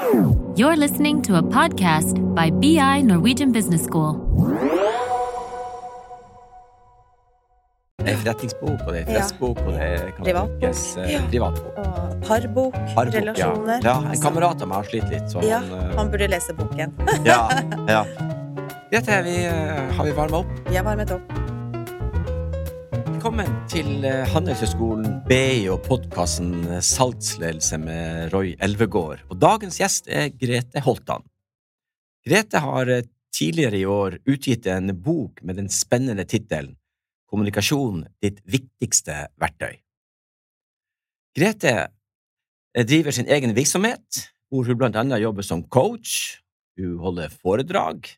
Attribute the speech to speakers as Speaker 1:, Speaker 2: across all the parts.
Speaker 1: You're listening to a podcast by BI Norwegian Business School.
Speaker 2: Det er forretningsbok, og det er festbok, og det kan
Speaker 3: Privatbok.
Speaker 2: brukes eh, privatbok.
Speaker 3: Og parbok,
Speaker 2: Parbok,
Speaker 3: relasjoner.
Speaker 2: Ja. ja, en kamerat av meg har slitt litt, så
Speaker 3: Ja,
Speaker 2: han, eh,
Speaker 3: han burde lese boken.
Speaker 2: ja, ja. Grete, vi, eh, har vi varma opp?
Speaker 3: Vi har varmet opp.
Speaker 2: Velkommen til eh, Handelshøyskolen BI og podkasten Salgsledelse med Roy Elvegård. Og dagens gjest er Grete Holtan. Grete har eh, tidligere i år utgitt en bok med den spennende tittelen Kommunikasjon ditt viktigste verktøy. Grete eh, driver sin egen virksomhet, hvor hun blant annet jobber som coach, hun holder foredrag,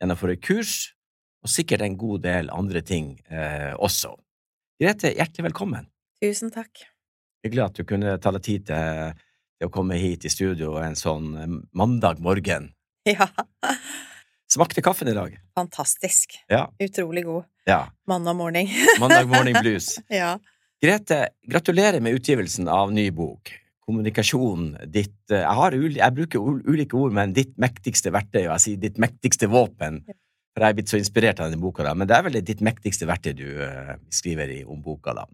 Speaker 2: gjennomfører kurs, og sikkert en god del andre ting eh, også. Grete, hjertelig velkommen.
Speaker 3: Tusen takk.
Speaker 2: Hyggelig at du kunne ta deg tid til, til å komme hit i studio en sånn eh, mandag morgen.
Speaker 3: Ja,
Speaker 2: Smakte kaffen i dag?
Speaker 3: fantastisk.
Speaker 2: Ja.
Speaker 3: Utrolig god.
Speaker 2: Ja.
Speaker 3: Mandag morgen.
Speaker 2: Mandag morning blues.
Speaker 3: ja.
Speaker 2: Grete, gratulerer med utgivelsen av ny bok. Kommunikasjon, ditt eh, Jeg, har jeg bruker ulike ord, men ditt mektigste verktøy, og jeg sier ditt mektigste våpen. For jeg blitt så inspirert av denne boka, da. Men det er vel ditt mektigste verktøy du eh, skriver i om boka, da.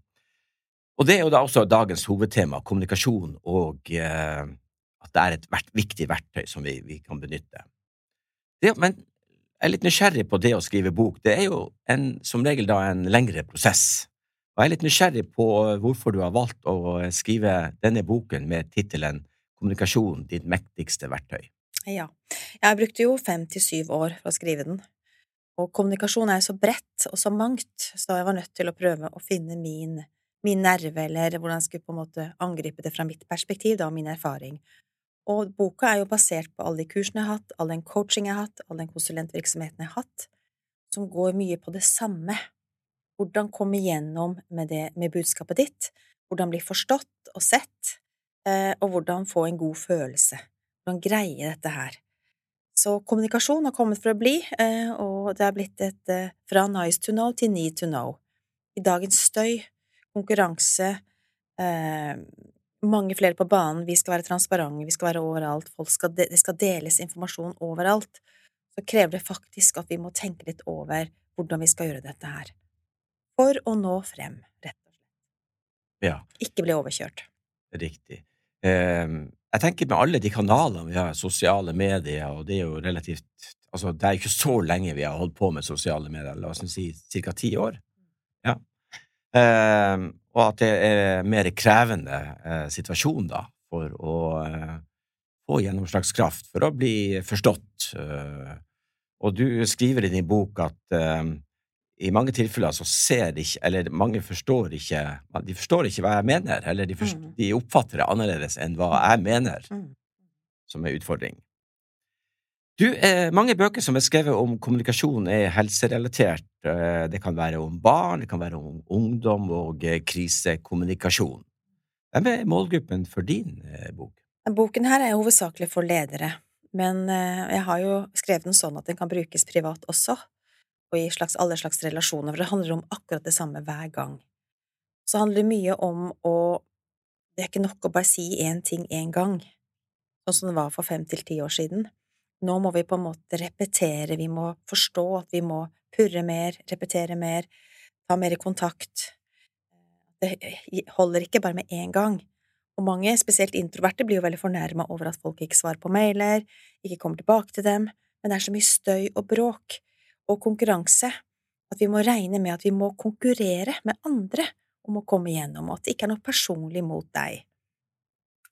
Speaker 2: Og det er jo da også dagens hovedtema, kommunikasjon, og eh, at det er et vert, viktig verktøy som vi, vi kan benytte. Det, men jeg er litt nysgjerrig på det å skrive bok. Det er jo en, som regel da en lengre prosess. Og jeg er litt nysgjerrig på hvorfor du har valgt å skrive denne boken med tittelen Kommunikasjon ditt mektigste verktøy.
Speaker 3: ja. Jeg brukte jo fem til syv år for å skrive den. Og kommunikasjon er så bredt og så mangt, så jeg var nødt til å prøve å finne min, min nerve, eller hvordan jeg skulle på en måte angripe det fra mitt perspektiv, da, og min erfaring. Og boka er jo basert på alle de kursene jeg har hatt, all den coaching jeg har hatt, all den konsulentvirksomheten jeg har hatt, som går mye på det samme. Hvordan komme gjennom med, det, med budskapet ditt, hvordan bli forstått og sett, eh, og hvordan få en god følelse. Hvordan greie dette her. Så kommunikasjon har kommet for å bli, eh, og det er blitt et eh, fra nice to know til need to know. I dagens støy, konkurranse, eh, mange flere på banen, vi skal være transparente, vi skal være overalt, folk skal de, det skal deles informasjon overalt, så krever det faktisk at vi må tenke litt over hvordan vi skal gjøre dette her. For å nå frem, rett og slett.
Speaker 2: Ja,
Speaker 3: Ikke bli overkjørt.
Speaker 2: riktig. Eh, jeg tenker med alle de kanalene vi har, sosiale medier, og det er jo relativt Altså, det er ikke så lenge vi har holdt på med sosiale medier, la oss si ca. ti år. Ja. Eh, og at det er mer krevende eh, situasjon, da, for å eh, få gjennomslagskraft, for å bli forstått. Eh, og du skriver i din bok at eh, i mange tilfeller så ser ikke, eller mange forstår ikke, de forstår ikke hva jeg mener, eller de, forstår,
Speaker 3: Mm.
Speaker 2: de oppfatter det annerledes enn hva jeg mener,
Speaker 3: Mm.
Speaker 2: som er utfordring. Du, eh, mange bøker som er skrevet om kommunikasjon er helserelatert. Eh, det kan være om barn, det kan være om ungdom og eh, krisekommunikasjon. Hvem er målgruppen for din eh, bok?
Speaker 3: Boken her er hovedsakelig for ledere, men jeg har jo skrevet den sånn at den kan brukes privat også, og i slags, alle slags relasjoner, for det handler om akkurat det samme hver gang. Så handler det mye om å Det er ikke nok å bare si én ting én gang, sånn som det var for fem til ti år siden. Nå må vi på en måte repetere, vi må forstå at vi må purre mer, repetere mer, ta mer kontakt. Det holder ikke bare med én gang. Og mange, spesielt introverte, blir jo veldig fornærma over at folk ikke svarer på mailer, ikke kommer tilbake til dem, men det er så mye støy og bråk og konkurranse at vi må regne med at vi må konkurrere med andre om å komme igjennom, og at det ikke er noe personlig mot deg.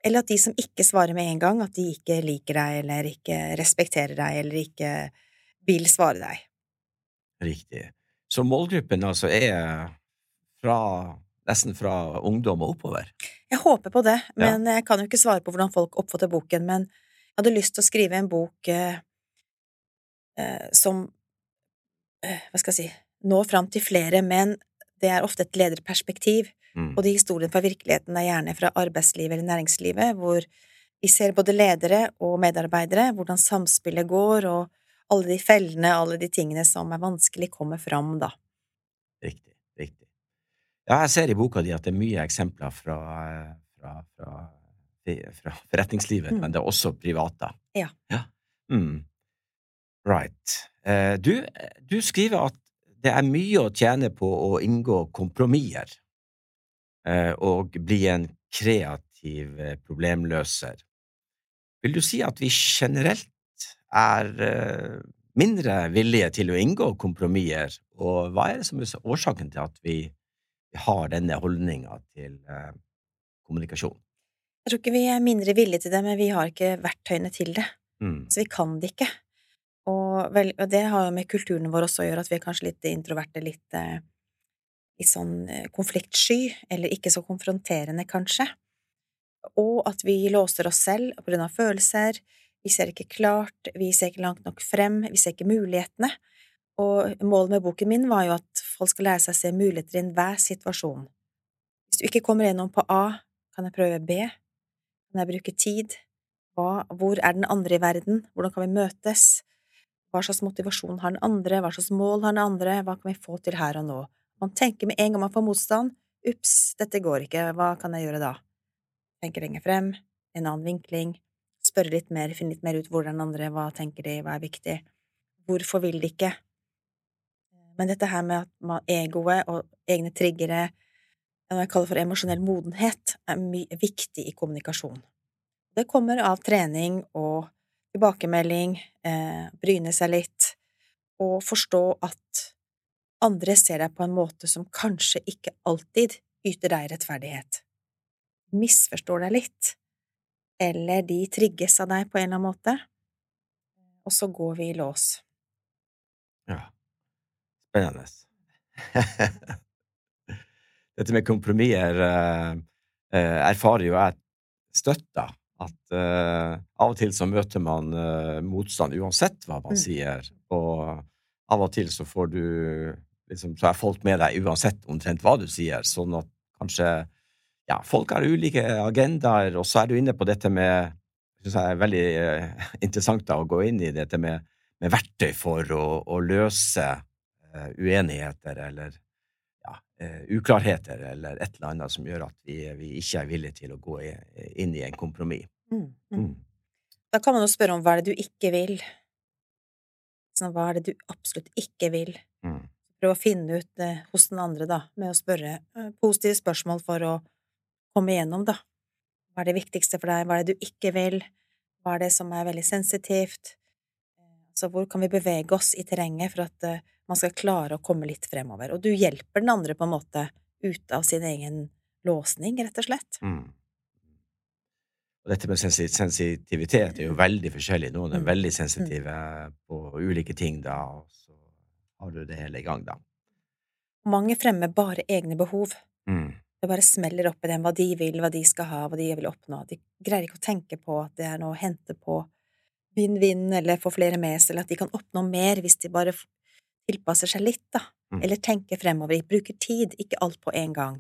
Speaker 3: Eller at de som ikke svarer med en gang, at de ikke liker deg, eller ikke respekterer deg, eller ikke vil svare deg.
Speaker 2: Riktig. Så målgruppen altså er fra, nesten fra ungdom og oppover?
Speaker 3: Jeg håper på det, men jeg kan jo ikke svare på hvordan folk oppfatter boken, men jeg hadde lyst til å skrive en bok eh, eh, som Hva skal jeg si nå fram til flere, men det er ofte et lederperspektiv,
Speaker 2: Mm.
Speaker 3: og de historiene fra virkeligheten er gjerne fra arbeidslivet eller næringslivet, hvor vi ser både ledere og medarbeidere, hvordan samspillet går, og alle de fellene, alle de tingene som er vanskelig, kommer fram, da.
Speaker 2: Riktig. Riktig. Ja, jeg ser i boka di at det er mye eksempler fra, fra, fra fra forretningslivet,
Speaker 3: Mm.
Speaker 2: men det er også private.
Speaker 3: Ja.
Speaker 2: ja. Mm. Right. Eh, du, du skriver at det er mye å tjene på å inngå kompromisser eh, og bli en kreativ eh, problemløser. Vil du si at vi generelt er mindre villige til å inngå kompromisser, og hva er det som er årsaken til at vi, har denne holdninga til kommunikasjon?
Speaker 3: Jeg tror ikke vi er mindre villige til det, men vi har ikke verktøyene til det.
Speaker 2: Mm.
Speaker 3: Så vi kan det ikke. Og, vel, og det har jo med kulturen vår også å gjøre, at vi er kanskje litt introverte, litt, eh, litt sånn eh, konfliktsky, eller ikke så konfronterende, kanskje. Og at vi låser oss selv på grunn av følelser, vi ser ikke klart, vi ser ikke langt nok frem, vi ser ikke mulighetene. Og målet med boken min var jo at folk skal lære seg å se muligheter i enhver situasjon. Hvis du ikke kommer gjennom på A, kan jeg prøve B? Kan jeg bruke tid? Hva, hvor er den andre i verden? Hvordan kan vi møtes? Hva slags motivasjon har den andre? Hva slags mål har den andre? Hva kan vi få til her og nå? Man tenker med en gang man får motstand, ups, dette går ikke, hva kan jeg gjøre da? Tenker lenger frem, en annen vinkling, spørre litt mer, finne litt mer ut hvordan andre, hva tenker de, hva er viktig, hvorfor vil de ikke? Men dette her med at man, egoet og egne triggere, det jeg kaller for emosjonell modenhet, er viktig i kommunikasjon. Det kommer av trening og tilbakemelding, eh, bryne seg litt, og forstå at andre ser deg på en måte som kanskje ikke alltid yter deg rettferdighet. Misforstår deg litt, eller de trigges av deg på en eller annen måte, og så går vi i lås.
Speaker 2: Ja. Spennende. Dette med kompromisser eh, eh, erfarer jo jeg støtter. At uh, av og til så møter man uh, motstand uansett hva man
Speaker 3: Mm.
Speaker 2: sier, og av og til så får du liksom, Så er folk med deg uansett omtrent hva du sier, sånn at kanskje ja, folk har ulike agendaer, og så er du inne på dette med synes jeg er veldig uh, interessant da, å gå inn i dette med, med verktøy for å, å løse uenigheter eller uklarheter eller et eller annet som gjør at vi, vi ikke er villige til å gå inn i en kompromiss.
Speaker 3: Mm, mm.
Speaker 2: Mm.
Speaker 3: Da kan man jo spørre om hva er det du ikke vil? Sånn, hva er det du absolutt ikke vil?
Speaker 2: Mm.
Speaker 3: Prøve å finne ut det hos den andre, da, med å spørre eh, positive spørsmål for å komme igjennom, da. Hva er det viktigste for deg? Hva er det du ikke vil? Hva er det som er veldig sensitivt? Så hvor kan vi bevege oss i terrenget for at eh, man skal klare å komme litt fremover? Og du hjelper den andre på en måte ut av sin egen låsning, rett og slett.
Speaker 2: Mm. Og dette med sensitivitet er jo veldig forskjellig. Noen er
Speaker 3: Mm.
Speaker 2: veldig sensitive på ulike ting, da, og så har du det hele i gang, da.
Speaker 3: Mange fremmer bare egne behov.
Speaker 2: Mm.
Speaker 3: Det bare smeller opp i dem hva de vil, hva de skal ha, hva de vil oppnå. De greier ikke å tenke på at det er noe å hente på vinn-vinn, eller få flere med seg, eller at de kan oppnå mer hvis de bare tilpasser seg litt, da.
Speaker 2: Mm.
Speaker 3: Eller tenker fremover, bruker tid, ikke alt på en gang.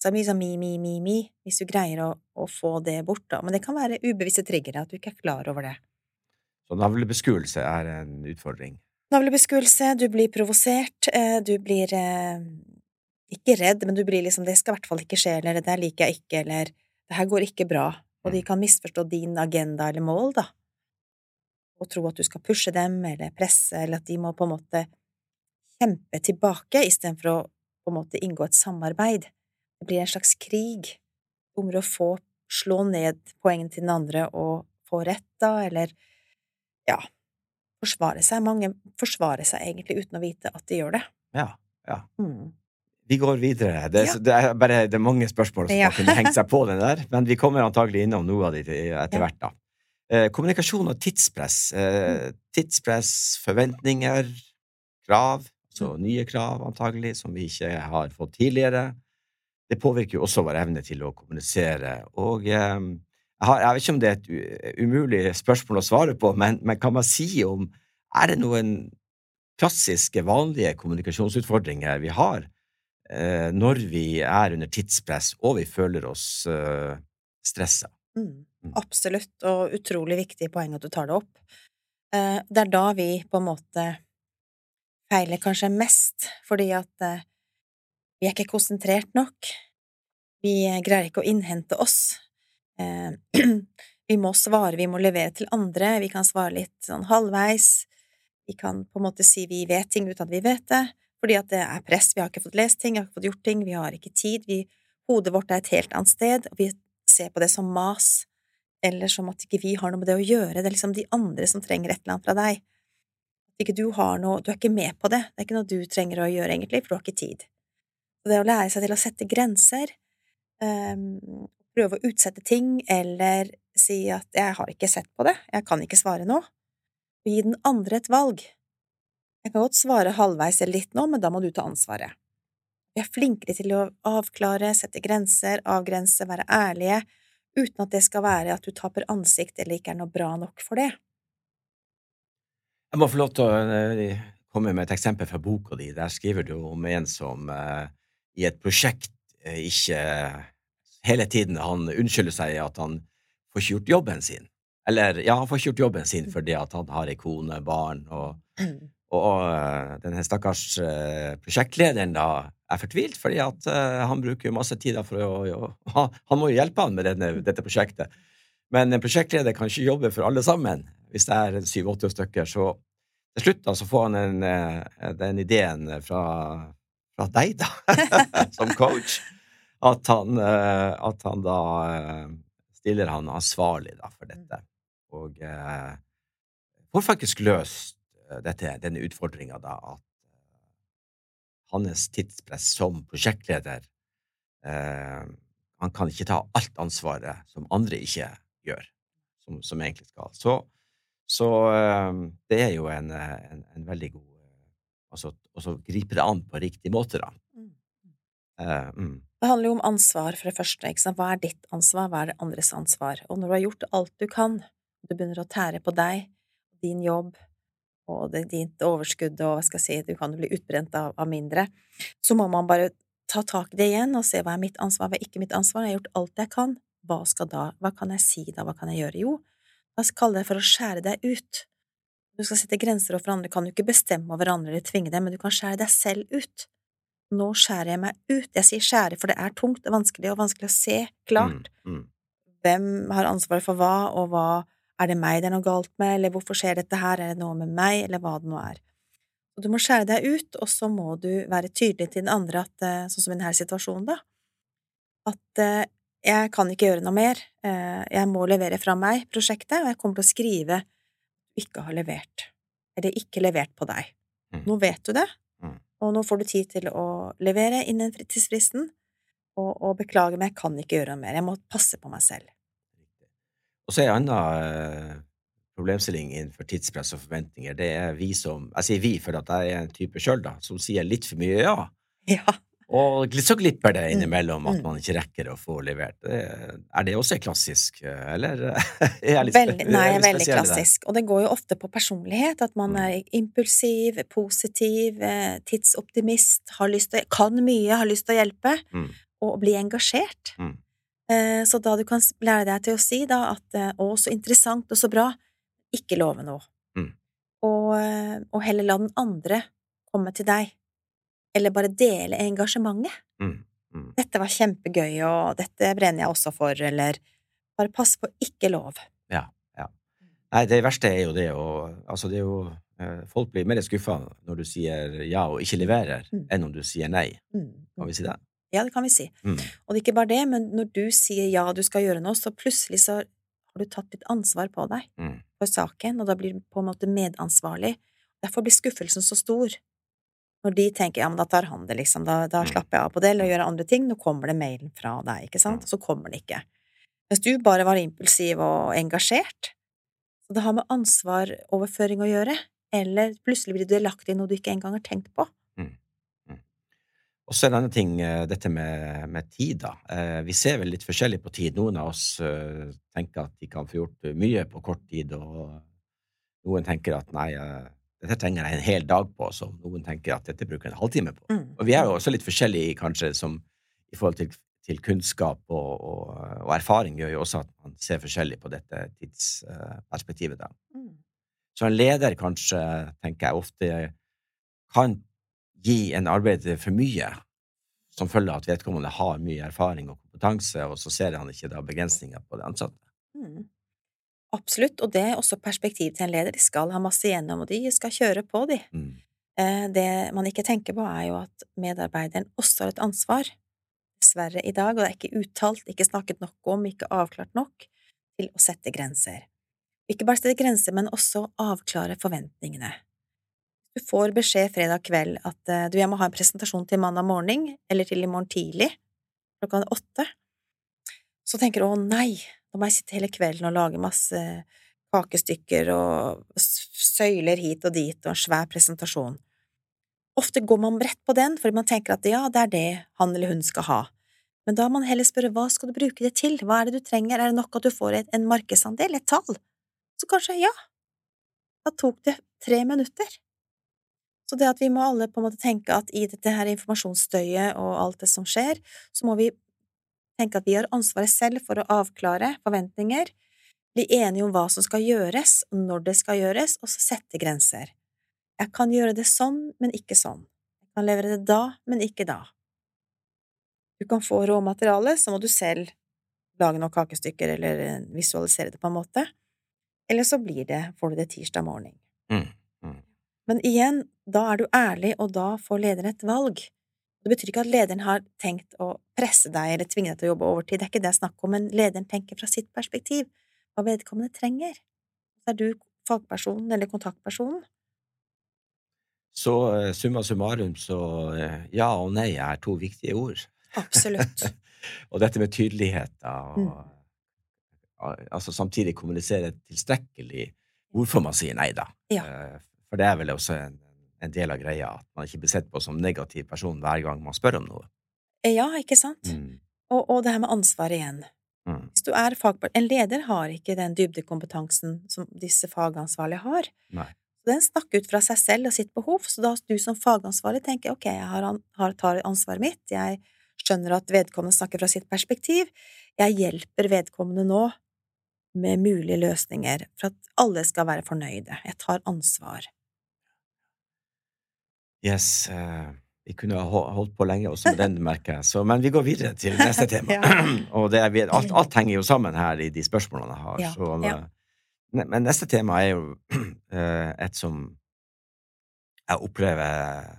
Speaker 3: Så det er mye sånn mi, mi, mi, mi, hvis du greier å, å få det bort, da. Men det kan være ubevisste triggere, at du ikke er klar over det.
Speaker 2: Så navlebeskuelse er en utfordring.
Speaker 3: Navlebeskuelse, du blir provosert, eh, du blir eh, ikke redd, men du blir liksom det skal i hvert fall ikke skje, eller det der liker jeg ikke, eller det her går ikke bra, og de kan misforstå din agenda eller mål, da, og tro at du skal pushe dem eller presse, eller at de må på en måte kjempe tilbake istedenfor å på en måte inngå et samarbeid. Det blir en slags krig om å få slå ned poengene til den andre og få rett, da, eller ja, forsvare seg. Mange forsvarer seg egentlig uten å vite at de gjør det.
Speaker 2: Ja. ja.
Speaker 3: Mm.
Speaker 2: Vi går videre. Det,
Speaker 3: Ja.
Speaker 2: det, er bare, det er mange spørsmål som
Speaker 3: Ja.
Speaker 2: kunne hengt seg på den der, men vi kommer antagelig innom noe av det etter hvert. da. Eh, kommunikasjon og tidspress. Eh, tidspress, forventninger, krav, så nye krav antagelig, som vi ikke har fått tidligere. Det påvirker jo også vår evne til å kommunisere. Og eh, jeg, har, jeg vet ikke om det er et umulig spørsmål å svare på, men, men kan man si om Er det noen klassiske, vanlige kommunikasjonsutfordringer vi har når vi er under tidspress og vi føler oss eh, stressa?
Speaker 3: Mm.
Speaker 2: Mm.
Speaker 3: Absolutt, og utrolig viktig poeng at du tar det opp. Eh, Det er da vi på en måte feiler kanskje mest, fordi at eh, vi er ikke konsentrert nok. Vi greier ikke å innhente oss. Eh, vi må svare, vi må levere til andre, vi kan svare litt sånn halvveis. Vi kan på en måte si vi vet ting uten at vi vet det, fordi at det er press, vi har ikke fått lest ting, vi har ikke fått gjort ting, vi har ikke tid, vi, hodet vårt er et helt annet sted, og vi ser på det som mas, eller som at ikke vi har noe med det å gjøre, det er liksom de andre som trenger et eller annet fra deg. Ikke du har noe, du er ikke med på det, det er ikke noe du trenger å gjøre egentlig, for du har ikke tid. Så det å lære seg til å sette grenser, um, prøve å utsette ting, eller si at jeg har ikke sett på det, jeg kan ikke svare nå, og gi den andre et valg. Jeg kan godt svare halvveis eller litt nå, men da må du ta ansvaret. Vi er flinkere til å avklare, sette grenser, avgrense, være ærlige, uten at det skal være at du taper ansikt eller ikke er noe bra nok for det.
Speaker 2: Jeg må få lov til å eh, komme med et eksempel fra boka di. Der skriver du om en som uh, i et prosjekt uh, ikke hele tiden han unnskylder seg at han får ikke gjort jobben sin. Eller, ja, han får ikke gjort jobben sin fordi at han har ei kone, barn, og, og uh, denne stakkars prosjektlederen da er fortvilt, fordi at han bruker masse tid for å, å Han må jo hjelpe han med denne, dette prosjektet. Men en prosjektleder kan ikke jobbe for alle sammen hvis det er syv-åtte stykker. Så til slutt da, så får han en, eh, den ideen fra, fra deg, da, som coach, at han, eh, at han, da eh, stiller han ansvarlig da, for dette. Og eh, får faktisk løst dette, denne utfordringa, da, at hans tidspress som prosjektleder eh, Han kan ikke ta alt ansvaret som andre ikke gjør, som, som egentlig skal. Så så eh, det er jo en, en, en veldig god Altså så griper det an på riktig måte, da. Mm.
Speaker 3: Uh, mm. Det handler jo om ansvar, for det første. Hva er ditt ansvar, hva er det andres ansvar? Og når du har gjort alt du kan, du begynner å tære på deg, din jobb og det, ditt overskudd og hva skal jeg si, du kan bli utbrent av, av mindre, så må man bare ta tak i det igjen og se hva er mitt ansvar, hva er ikke mitt ansvar, jeg har gjort alt jeg kan, hva skal da, hva kan jeg si da, hva kan jeg gjøre? Jo, La oss kalle det for å skjære deg ut. Du skal sette grenser overfor andre, kan du ikke bestemme over andre eller tvinge dem, men du kan skjære deg selv ut. Nå skjærer jeg meg ut. Jeg sier skjære, for det er tungt og vanskelig og vanskelig å se klart. Mm, mm. Hvem har ansvaret for hva, og hva er det meg det er noe galt med, eller hvorfor skjer dette her, er det noe med meg, eller hva det nå er. Og du må skjære deg ut, og så må du være tydelig til den andre at, eh, sånn som i denne situasjonen, da, at eh, jeg kan ikke gjøre noe mer, eh, jeg må levere fra meg prosjektet, og jeg kommer til å skrive ikke har levert, eller ikke levert på deg. Mm. Nå vet du det, mm. og nå får du tid til å levere innen tidsfristen, og, og beklager, men jeg kan ikke gjøre noe mer, jeg må passe på meg selv.
Speaker 2: Og så er en annen eh, problemstilling innenfor tidspress og forventninger, det er vi som Jeg sier vi for at jeg er en type sjøl, da, som sier litt for mye ja.
Speaker 3: Ja.
Speaker 2: Og så glipper det mm. innimellom at mm. man ikke rekker å få levert. Er det også klassisk, eller er jeg litt,
Speaker 3: veldig, Nei, er veldig klassisk. Og det går jo ofte på personlighet, at man mm. er impulsiv, positiv, eh, tidsoptimist, har lyst til, kan mye, har lyst til å hjelpe, mm. og bli engasjert. Mm. Eh, så da du kan lære deg til å si da at eh, å, så interessant og så bra, ikke love noe. Mm. Og, og heller la den andre komme til deg eller bare dele engasjementet. Mm, mm. Dette var kjempegøy, og dette brenner jeg også for, eller bare pass på ikke lov.
Speaker 2: Ja, ja. Nei, det verste er jo det å Altså, det er jo eh, Folk blir mer skuffa når du sier ja og ikke leverer, mm. enn om du sier nei. Mm, kan vi si det?
Speaker 3: Ja, det kan vi si. Mm. Og det er ikke bare det, men når du sier ja, du skal gjøre noe, så plutselig så har du tatt litt ansvar på deg mm. for saken, og da blir du på en måte medansvarlig. Derfor blir skuffelsen så stor. Når de tenker ja, men da tar han det, liksom, da, da mm. slapper jeg av på det, eller gjør andre ting, nå kommer det mailen fra deg, ikke sant, og så kommer det ikke. Mens du bare var impulsiv og engasjert. Så det har med ansvaroverføring å gjøre, eller plutselig blir du delaktig i noe du ikke engang har tenkt på.
Speaker 2: Og så en annen ting, eh, dette med, med, tid, da. Eh, vi ser vel litt forskjellig på tid. Noen av oss eh, tenker at de kan få gjort mye på kort tid, og noen tenker at nei, eh, dette trenger jeg en hel dag på, som noen tenker at dette bruker jeg en halvtime på. Mm. Og vi er jo også litt forskjellige kanskje som, i forhold til, til kunnskap og, og, og, erfaring gjør jo også at man ser forskjellig på dette tidsperspektivet. da. Mm. Så en leder kanskje, tenker jeg, ofte kan gi en arbeider for mye, som følge av at vedkommende har mye erfaring og kompetanse, og så ser han ikke da begrensninger på det ansatte.
Speaker 3: Mm. Absolutt, og det er også perspektiv til en leder. De skal ha masse igjennom, og de skal kjøre på, de.
Speaker 2: Mm.
Speaker 3: Eh, Det man ikke tenker på, er jo at medarbeideren også har et ansvar, dessverre i dag, og det er ikke uttalt, ikke snakket nok om, ikke avklart nok, til å sette grenser. Ikke bare sette grenser, men også avklare forventningene. Du får beskjed fredag kveld at eh, du, jeg må ha en presentasjon til mandag morgen, eller til i morgen tidlig, klokka åtte. Så tenker du å nei, da må jeg sitte hele kvelden og lage masse kakestykker og søyler hit og dit og en svær presentasjon. Ofte går man bredt på den, fordi man tenker at ja, det er det han eller hun skal ha. Men da må man heller spørre hva skal du bruke det til, hva er det du trenger, er det nok at du får en markedsandel, et tall? Så kanskje ja, da tok det tre minutter. Så det at vi må alle på en måte tenke at i dette her informasjonsstøyet og alt det som skjer, så må vi tenke at vi har ansvaret selv for å avklare forventninger, bli enige om hva som skal gjøres, når det skal gjøres, og så sette grenser. Jeg kan gjøre det sånn, men ikke sånn. Jeg kan levere det da, men ikke da. Du kan få råmateriale, så må du selv lage noen kakestykker eller eh, visualisere det på en måte, eller så blir det, får du det tirsdag morgen.
Speaker 2: Mm. Mm.
Speaker 3: Men igjen, da er du ærlig, og da får lederen et valg. Det betyr ikke at lederen har tenkt å presse deg eller tvinge deg til å jobbe overtid, det er ikke det jeg snakker om, men lederen tenker fra sitt perspektiv, hva vedkommende trenger. Så er du fagpersonen eller kontaktpersonen.
Speaker 2: Så eh, summa summarum, så eh, ja og nei er to viktige ord.
Speaker 3: Absolutt.
Speaker 2: og dette med tydelighet, og
Speaker 3: Mm.
Speaker 2: altså samtidig kommunisere tilstrekkelig hvorfor man sier nei, da.
Speaker 3: Ja.
Speaker 2: Eh, For det er vel også en, en del av greia, at man ikke blir sett på som negativ person hver gang man spør om noe.
Speaker 3: Ja, ikke sant?
Speaker 2: Mm.
Speaker 3: Og, og det her med ansvar igjen.
Speaker 2: Mm.
Speaker 3: Hvis du er fagpart En leder har ikke den dybdekompetansen som disse fagansvarlige har.
Speaker 2: Nei.
Speaker 3: Den snakker ut fra seg selv og sitt behov, så da du som fagansvarlig tenker ok, jeg har, har, tar ansvaret mitt, jeg skjønner at vedkommende snakker fra sitt perspektiv, jeg hjelper vedkommende nå med mulige løsninger for at alle skal være fornøyde, jeg tar ansvar.
Speaker 2: Yes. eh, vi kunne ha holdt på lenge også med den, merker jeg. Så, men vi går videre til neste tema.
Speaker 3: Ja.
Speaker 2: Og det er, alt, alt henger jo sammen her i de spørsmålene jeg har.
Speaker 3: Ja,
Speaker 2: Så,
Speaker 3: ja.
Speaker 2: eh, Men neste tema er jo eh, et som jeg opplever eh,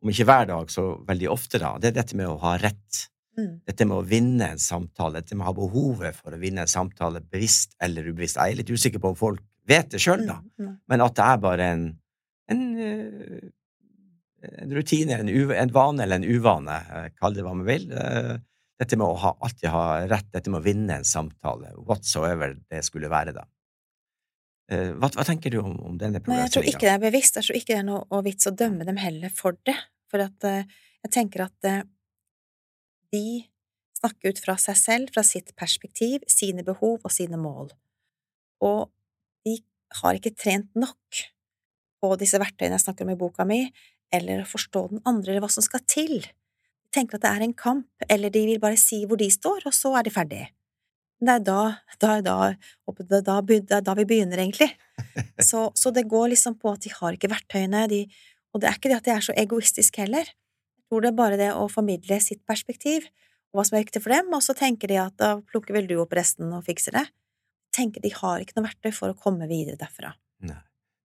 Speaker 2: om ikke hver dag, så veldig ofte, da. Det er dette med å ha rett.
Speaker 3: Mm.
Speaker 2: Dette med å vinne en samtale. Dette med å ha behovet for å vinne en samtale, bevisst eller ubevisst. Jeg er litt usikker på om folk vet det sjøl, da.
Speaker 3: Mm.
Speaker 2: Men at det er bare en, en, eh, en rutine, en, en vane eller en uvane, eh, kall det hva man vil. Eh, Dette med å ha, alltid ha rett, dette med å vinne en samtale, whatsoever det skulle være, da. Hva, hva tenker du om, om denne
Speaker 3: Nei, jeg tror ikke det er bevisst, jeg tror ikke det er noe vits å dømme dem heller for det, for at jeg tenker at de snakker ut fra seg selv, fra sitt perspektiv, sine behov og sine mål, og de har ikke trent nok på disse verktøyene jeg snakker om i boka mi, eller å forstå den andre, eller hva som skal til. De tenker at det er en kamp, eller de vil bare si hvor de står, og så er de ferdig. Det er da, da, da, da, da vi begynner, egentlig. Så, så det går liksom på at de har ikke verktøyene, de, og det er ikke det at de er så egoistiske heller. Jeg tror det er bare det å formidle sitt perspektiv, og hva som er viktig for dem, og så tenker de at da plukker vel du opp resten og fikser det. Tenker de har ikke noe verktøy for å komme videre derfra.
Speaker 2: Nei.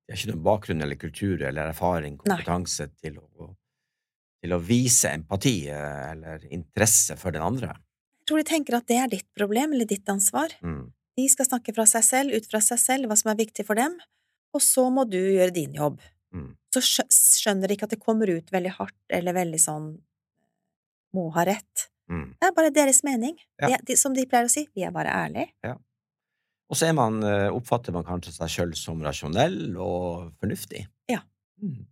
Speaker 2: De har ikke noen bakgrunn eller kultur eller erfaring, kompetanse til å, til å vise empati eh, eller interesse for den andre.
Speaker 3: Jeg tror de tenker at det er ditt problem eller ditt ansvar.
Speaker 2: Mm.
Speaker 3: De skal snakke fra seg selv, ut fra seg selv, hva som er viktig for dem, og så må du gjøre din jobb.
Speaker 2: Mm.
Speaker 3: Så skjønner de ikke at det kommer ut veldig hardt eller veldig sånn må ha rett.
Speaker 2: Mm.
Speaker 3: Det er bare deres mening.
Speaker 2: Ja.
Speaker 3: De, de, som de pleier å si, vi er bare ærlige.
Speaker 2: Og så er man, eh, oppfatter man kanskje seg sjøl som rasjonell og fornuftig.
Speaker 3: Ja.
Speaker 2: Mm.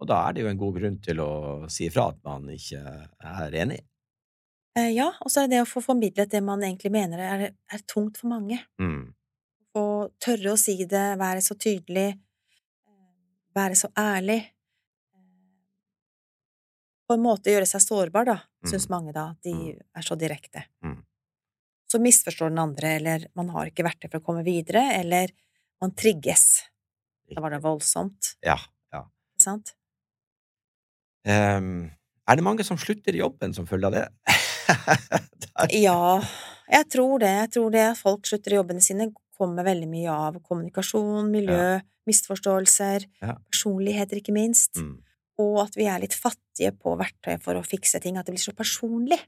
Speaker 2: Og da er det jo en god grunn til å si ifra at man ikke er enig.
Speaker 3: Eh, ja, og så er det det å få formidlet det man egentlig mener er, er tungt for mange.
Speaker 2: Mm.
Speaker 3: Og tørre å si det, være så tydelig, eh, være så ærlig. Eh, På en måte gjøre seg sårbar, da, syns
Speaker 2: Mm.
Speaker 3: mange da, at de
Speaker 2: Mm.
Speaker 3: er så direkte.
Speaker 2: Mm.
Speaker 3: Så misforstår den andre, eller man har ikke verktøy for å komme videre, eller man trigges. Da var det voldsomt,
Speaker 2: Ja. ja.
Speaker 3: ikke sant?
Speaker 2: Um, Er det mange som slutter i jobben som følge av det?
Speaker 3: Ja, jeg tror det. Jeg tror det at folk slutter i jobbene sine, kommer veldig mye av kommunikasjon, miljø, misforståelser,
Speaker 2: Ja.
Speaker 3: personligheter, ikke minst.
Speaker 2: Mm.
Speaker 3: Og at vi er litt fattige på verktøy for å fikse ting. At det blir så personlig.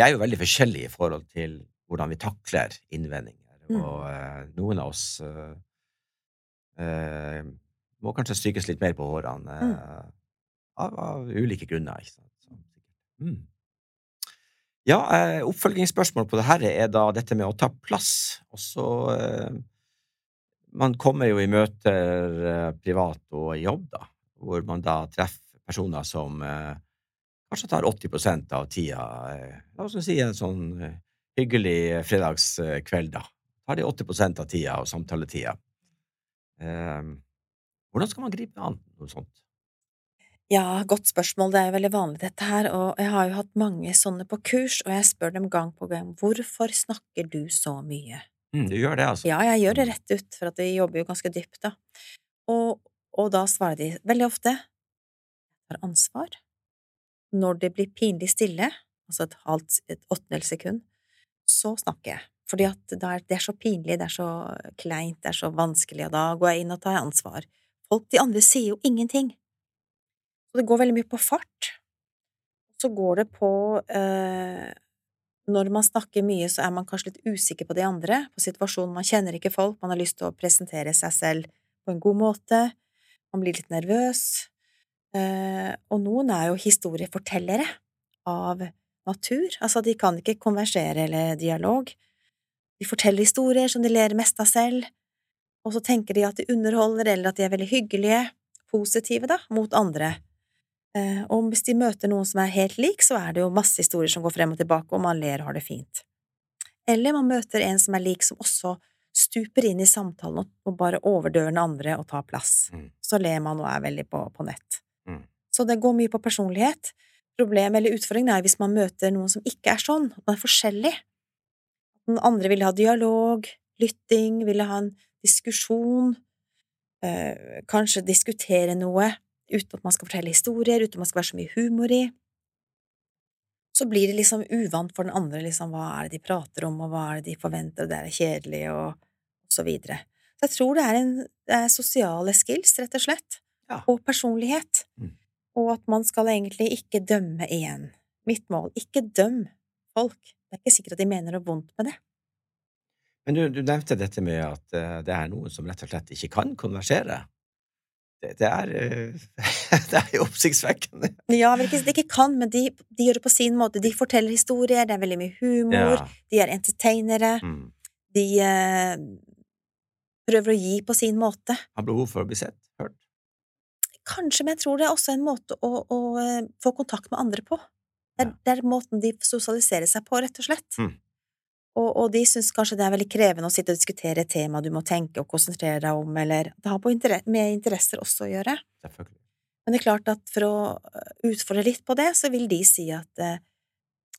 Speaker 2: Vi er jo veldig forskjellige i forhold til hvordan vi takler innvendinger,
Speaker 3: Mm.
Speaker 2: og uh, noen av oss uh, uh, må kanskje strykes litt mer på hårene
Speaker 3: Mm.
Speaker 2: av, av ulike grunner, ikke sant. Så, mm. Ja, oppfølgingsspørsmål på det her er da dette med å ta plass. Og så Man kommer jo i møter privat og i jobb, da, hvor man da treffer personer som kanskje tar 80% av tida eh, La oss si en sånn eh, hyggelig fredagskveld, da. Tar de 80% av tida og samtaletida. Eh, hvordan skal man gripe an noe sånt?
Speaker 3: Ja, godt spørsmål. Det er jo veldig vanlig, dette her. Og jeg har jo hatt mange sånne på kurs, og jeg spør dem gang på gang hvorfor snakker du så mye?
Speaker 2: Mm, du gjør det, altså?
Speaker 3: Ja, jeg gjør det rett ut, for at vi jobber jo ganske dypt, da. Og, og da svarer de veldig ofte jeg tar ansvar. Når det blir pinlig stille, altså et halvt, et åttendels sekund, så snakker jeg. Fordi at det er, så pinlig, det er så kleint, det er så vanskelig, og da går jeg inn og tar ansvar. Folk, de andre sier jo ingenting. Så det går veldig mye på fart. Så går det på eh, Når man snakker mye, så er man kanskje litt usikker på de andre, på situasjonen. Man kjenner ikke folk, man har lyst til å presentere seg selv på en god måte. Man blir litt nervøs. Eh, og noen er jo historiefortellere av natur. Altså, de kan ikke konversere eller dialog. De forteller historier som de ler mest av selv, og så tenker de at de underholder, eller at de er veldig hyggelige, positive, da, mot andre. Eh, og hvis de møter noen som er helt lik, så er det jo masse historier som går frem og tilbake, og man ler og har det fint. Eller man møter en som er lik, som også stuper inn i samtalen og, bare overdøver den andre og tar plass.
Speaker 2: Mm.
Speaker 3: Så ler man og er veldig på, på nett. Så det går mye på personlighet. Problemet eller utfordringen er hvis man møter noen som ikke er sånn, man er forskjellig. Den andre ville ha dialog, lytting, ville ha en diskusjon, øh, kanskje diskutere noe uten at man skal fortelle historier, uten at man skal være så mye humor i. Så blir det liksom uvant for den andre, liksom, hva er det de prater om, og hva er det de forventer, og det er kjedelig, og, og så videre. Så jeg tror det er, en, det er sosiale skills, rett og slett,
Speaker 2: Ja.
Speaker 3: og personlighet,
Speaker 2: Mm.
Speaker 3: Og at man skal egentlig ikke dømme igjen. Mitt mål, ikke døm folk. Det er ikke sikkert at de mener noe vondt med det.
Speaker 2: Men du, du nevnte dette med at eh, det er noen som rett og slett ikke kan konversere. Det, det er eh, Det er jo oppsiktsvekkende.
Speaker 3: Ja, vel ikke, de ikke kan, men de, de gjør det på sin måte. De forteller historier, det er veldig mye humor,
Speaker 2: Ja.
Speaker 3: de er entertainere,
Speaker 2: Mm.
Speaker 3: de eh, prøver å gi på sin måte.
Speaker 2: Har behov for å bli sett.
Speaker 3: Kanskje, men jeg tror det er også en måte å, å eh, få kontakt med andre på. Det er, det er måten de sosialiserer seg på, rett og slett.
Speaker 2: Mm.
Speaker 3: Og, og de syns kanskje det er veldig krevende å sitte og diskutere et tema du må tenke og konsentrere deg om, eller Det har på inter med interesser også å gjøre. Men det er klart at for å øh, utfordre litt på det, så vil de si at eh,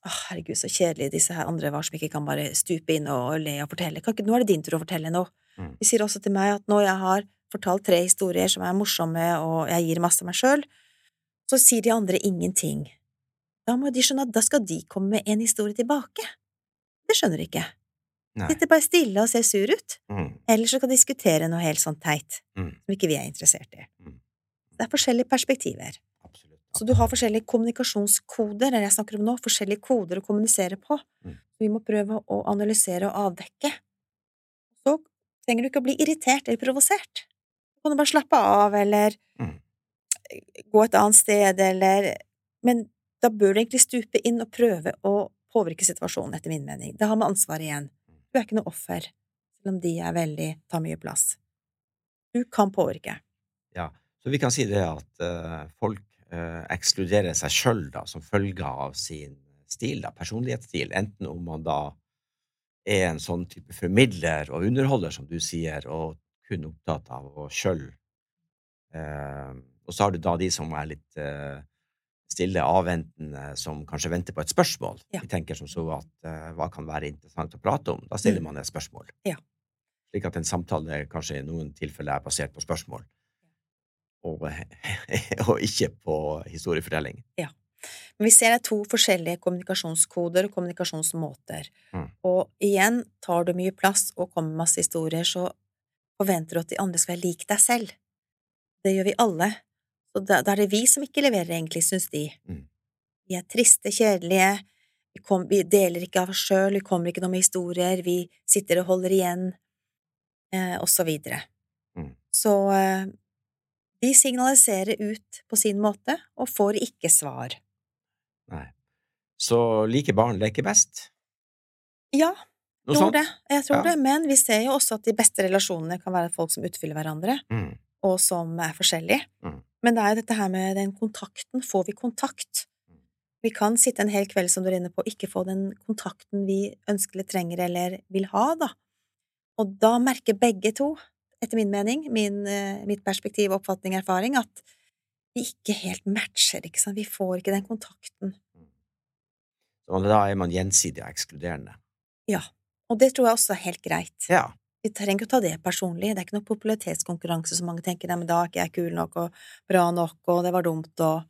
Speaker 3: Åh, herregud, så kjedelig disse her andre var som ikke kan bare stupe inn og le og fortelle. Kan ikke, nå er det din tur å fortelle noe.
Speaker 2: Mm.
Speaker 3: De sier også til meg at når jeg har fortalt tre historier som er morsomme, og jeg gir masse av meg sjøl, så sier de andre ingenting. Da må de skjønne at da skal de komme med en historie tilbake. Det skjønner de ikke.
Speaker 2: Nei.
Speaker 3: Sitter bare stille og ser sur ut.
Speaker 2: Mm.
Speaker 3: Eller så kan diskutere noe helt sånn teit,
Speaker 2: Mm.
Speaker 3: som ikke vi er interessert i.
Speaker 2: Mm.
Speaker 3: Det er forskjellige perspektiver.
Speaker 2: Absolutt.
Speaker 3: Så du har forskjellige kommunikasjonskoder, eller jeg snakker om nå, forskjellige koder å kommunisere på.
Speaker 2: Mm.
Speaker 3: Vi må prøve å analysere og avdekke. Så trenger du ikke å bli irritert eller provosert. Du bare slappe av, eller
Speaker 2: Mm.
Speaker 3: gå et annet sted, eller Men da bør du egentlig stupe inn og prøve å påvirke situasjonen, etter min mening. Da har man ansvaret igjen. Du er ikke noe offer, selv om de er veldig tar mye plass. Du kan påvirke.
Speaker 2: Ja, så vi kan si det at uh, folk uh, ekskluderer seg sjøl som følge av sin stil, da, personlighetsstil, enten om man da er en sånn type formidler og underholder, som du sier, og kun opptatt av oss sjøl eh, Og så har du da de som er litt eh, stille, avventende, som kanskje venter på et spørsmål.
Speaker 3: Ja.
Speaker 2: De tenker som så at eh, hva kan være interessant å prate om? Da stiller
Speaker 3: Mm.
Speaker 2: man et spørsmål.
Speaker 3: Ja.
Speaker 2: Slik at en samtale kanskje i noen tilfeller er basert på spørsmål og, og ikke på historiefortelling.
Speaker 3: Men vi ser det er to forskjellige kommunikasjonskoder og kommunikasjonsmåter.
Speaker 2: Mm.
Speaker 3: Og igjen, tar du mye plass og kommer med masse historier, så forventer du at de andre skal være lik deg selv. Det gjør vi alle. Så da, da er det vi som ikke leverer, egentlig, syns de.
Speaker 2: Mm.
Speaker 3: Vi er triste, kjedelige, vi, kom, vi deler ikke av oss sjøl, vi kommer ikke noe med historier, vi sitter og holder igjen, eh, og så videre.
Speaker 2: Mm.
Speaker 3: Så eh, de signaliserer ut på sin måte, og får ikke svar.
Speaker 2: Nei. Så like barn leker best?
Speaker 3: Ja,
Speaker 2: Noe
Speaker 3: tror
Speaker 2: sånt?
Speaker 3: det. Jeg tror
Speaker 2: Ja.
Speaker 3: det. Men vi ser jo også at de beste relasjonene kan være folk som utfyller hverandre,
Speaker 2: Mm.
Speaker 3: og som er forskjellige.
Speaker 2: Mm.
Speaker 3: Men det er jo dette her med den kontakten. Får vi kontakt? Vi kan sitte en hel kveld, som du er inne på, og ikke få den kontakten vi ønsker eller trenger eller vil ha, da. Og da merker begge to, etter min mening, min, eh, mitt perspektiv, oppfatning, erfaring, at vi ikke helt matcher, ikke sant. Vi får ikke den kontakten.
Speaker 2: Og da er man gjensidig ekskluderende.
Speaker 3: Ja. Og det tror jeg også er helt greit.
Speaker 2: Ja.
Speaker 3: Vi trenger ikke å ta det personlig. Det er ikke noen popularitetskonkurranse som mange tenker nei, men da er ikke jeg kul nok og bra nok, og det var dumt, og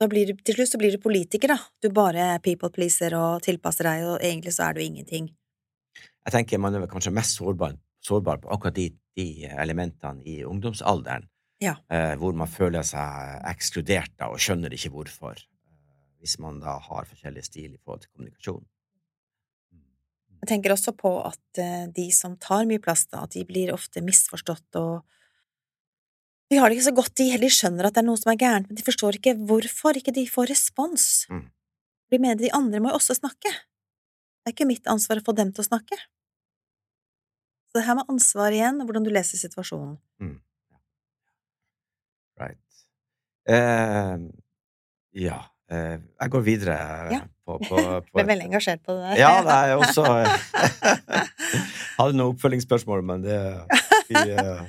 Speaker 3: du, Til slutt så blir du politiker, da. Du bare people pleaser og tilpasser deg, og egentlig så er du ingenting.
Speaker 2: Jeg tenker man er kanskje mest sårbar, sårbar på akkurat de, de elementene i ungdomsalderen,
Speaker 3: Ja.
Speaker 2: eh, hvor man føler seg ekskludert da, og skjønner ikke hvorfor, eh, hvis man da har forskjellig stil i forhold til kommunikasjon.
Speaker 3: Jeg tenker også på at eh, de som tar mye plass, da, at de blir ofte misforstått og De har det ikke så godt, de heller skjønner at det er noe som er gærent, men de forstår ikke hvorfor ikke de får respons.
Speaker 2: Mm.
Speaker 3: De mener de andre må jo også snakke. Det er ikke mitt ansvar å få dem til å snakke. Så det her med ansvar igjen, og hvordan du leser situasjonen.
Speaker 2: Right. Eh, ja, eh, jeg går videre
Speaker 3: Ja.
Speaker 2: På, på, på
Speaker 3: Ble veldig engasjert på det.
Speaker 2: Ja, det er også Hadde noen oppfølgingsspørsmål, men det vi, eh,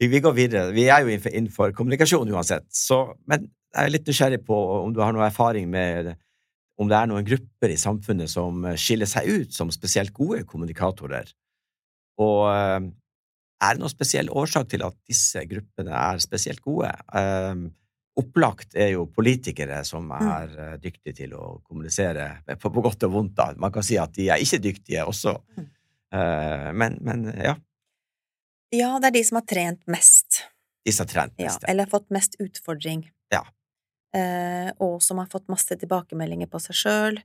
Speaker 2: vi, vi går videre. Vi er jo innenfor, innenfor kommunikasjon uansett, så Men jeg er litt nysgjerrig på om du har noe erfaring med om det er noen grupper i samfunnet som skiller seg ut som spesielt gode kommunikatorer. Og eh, er det noen spesiell årsak til at disse gruppene er spesielt gode? Eh, opplagt er jo politikere som er mm. dyktige til å kommunisere, på, på godt og vondt. da. Man kan si at de er ikke dyktige også.
Speaker 3: Mm.
Speaker 2: Uh, men, men ja,
Speaker 3: Ja, det er de som har trent mest.
Speaker 2: De som har trent mest. Ja.
Speaker 3: eller fått mest utfordring.
Speaker 2: Ja.
Speaker 3: Uh, og som har fått masse tilbakemeldinger på seg sjøl,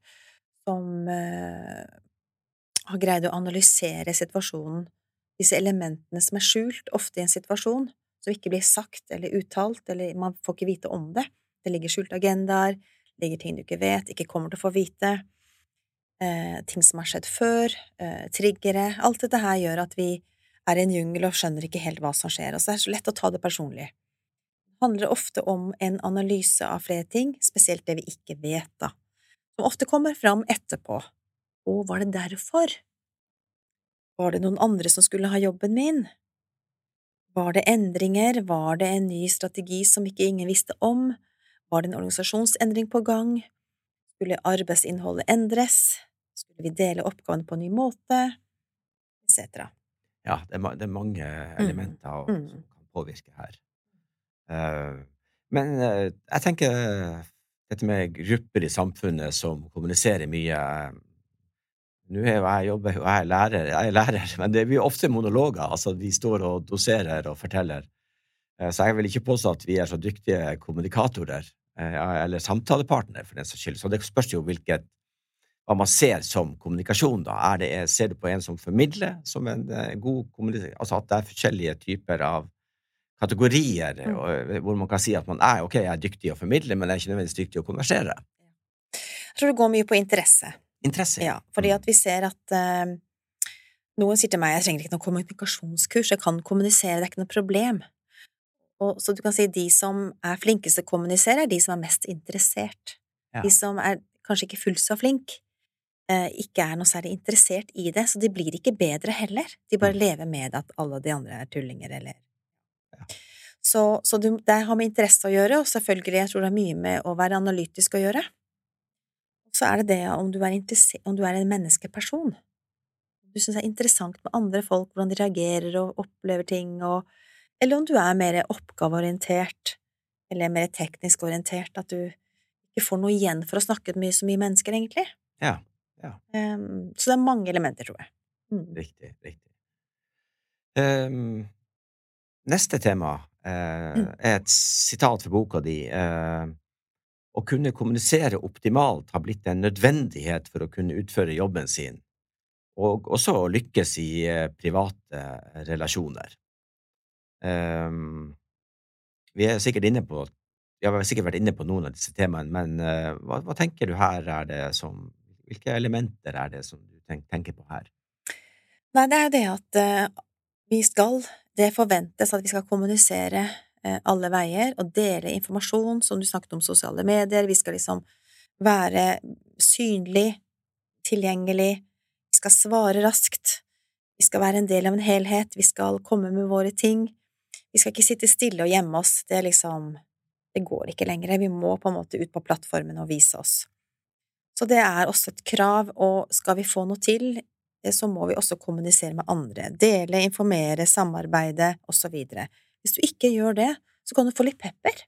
Speaker 3: som uh, har greid å analysere situasjonen, disse elementene som er skjult ofte i en situasjon, som ikke blir sagt eller uttalt, eller man får ikke vite om det. Det ligger skjulte agendaer, ligger ting du ikke vet, ikke kommer til å få vite, eh, ting som har skjedd før, eh, triggere. Alt dette her gjør at vi er i en jungel og skjønner ikke helt hva som skjer, og så er det så lett å ta det personlig. Det handler ofte om en analyse av flere ting, spesielt det vi ikke vet, da, som ofte kommer fram etterpå. Å, var det derfor? Var det noen andre som skulle ha jobben min? Var det endringer? Var det en ny strategi som ikke ingen visste om? Var det en organisasjonsendring på gang? Skulle arbeidsinnholdet endres? Skulle vi dele oppgavene på en ny måte? Etc.
Speaker 2: Ja, det er, det er mange elementer
Speaker 3: Mm.
Speaker 2: som kan påvirke her. Eh, men eh, jeg tenker dette med grupper i samfunnet som kommuniserer mye Nå er jo jeg jobber jo, jeg er lærer, jeg er lærer, men det blir ofte monologer. Altså, Vi står og doserer og forteller. Eh, Så jeg vil ikke påstå at vi er så dyktige kommunikatorer, eh, eller samtalepartnere, for den saks skyld. Så det spørs jo hvilket hva man ser som kommunikasjon, da. Det, ser du på en som formidler, som en eh, god kommunikasjon? Altså at det er forskjellige typer av kategorier,
Speaker 3: Mm.
Speaker 2: eh, hvor man kan si at man er ok, jeg er dyktig å formidle, men jeg er ikke nødvendigvis dyktig å konversere.
Speaker 3: Jeg tror det går mye på interesse.
Speaker 2: Interesse.
Speaker 3: Ja, fordi at vi ser at eh, noen sier til meg jeg trenger ikke noe kommunikasjonskurs, jeg kan kommunisere, det er ikke noe problem. Og, så du kan si de som er flinkest til å kommunisere, er de som er mest interessert.
Speaker 2: Ja.
Speaker 3: De som er kanskje ikke fullt så flink, eh, ikke er noe særlig interessert i det, så de blir ikke bedre heller. De bare
Speaker 2: Mm.
Speaker 3: lever med at alle de andre er tullinger, eller
Speaker 2: Ja.
Speaker 3: Så, så du, det har med interesse å gjøre, og selvfølgelig, jeg tror det er mye med å være analytisk å gjøre. Så er det det om du er, om du er en menneskeperson. Du syns det er interessant med andre folk, hvordan de reagerer og opplever ting, og eller om du er mer oppgaveorientert, eller mer teknisk orientert, at du ikke får noe igjen for å snakke med så mye mennesker, egentlig.
Speaker 2: Ja. ja.
Speaker 3: Um, så det er mange elementer, tror jeg. Mm.
Speaker 2: Riktig. Riktig. Um, neste tema uh, er et sitat fra boka di. Uh, å kunne kommunisere optimalt har blitt en nødvendighet for å kunne utføre jobben sin, og også å lykkes i uh, private relasjoner. Um, vi er sikkert inne på vi har sikkert vært inne på noen av disse temaene, men uh, hva, hva, tenker du her er det som Hvilke elementer er det som du tenk, tenker på her?
Speaker 3: Nei, det er det at uh, vi skal Det forventes at vi skal kommunisere alle veier og dele informasjon, som du snakket om sosiale medier. Vi skal liksom være synlig, tilgjengelig, vi skal svare raskt, vi skal være en del av en helhet, vi skal komme med våre ting. Vi skal ikke sitte stille og gjemme oss, det liksom det går ikke lenger, vi må på en måte ut på plattformen og vise oss. Så det er også et krav, og skal vi få noe til, eh, så må vi også kommunisere med andre, dele, informere, samarbeide, osv. Hvis du ikke gjør det, så kan du få litt pepper.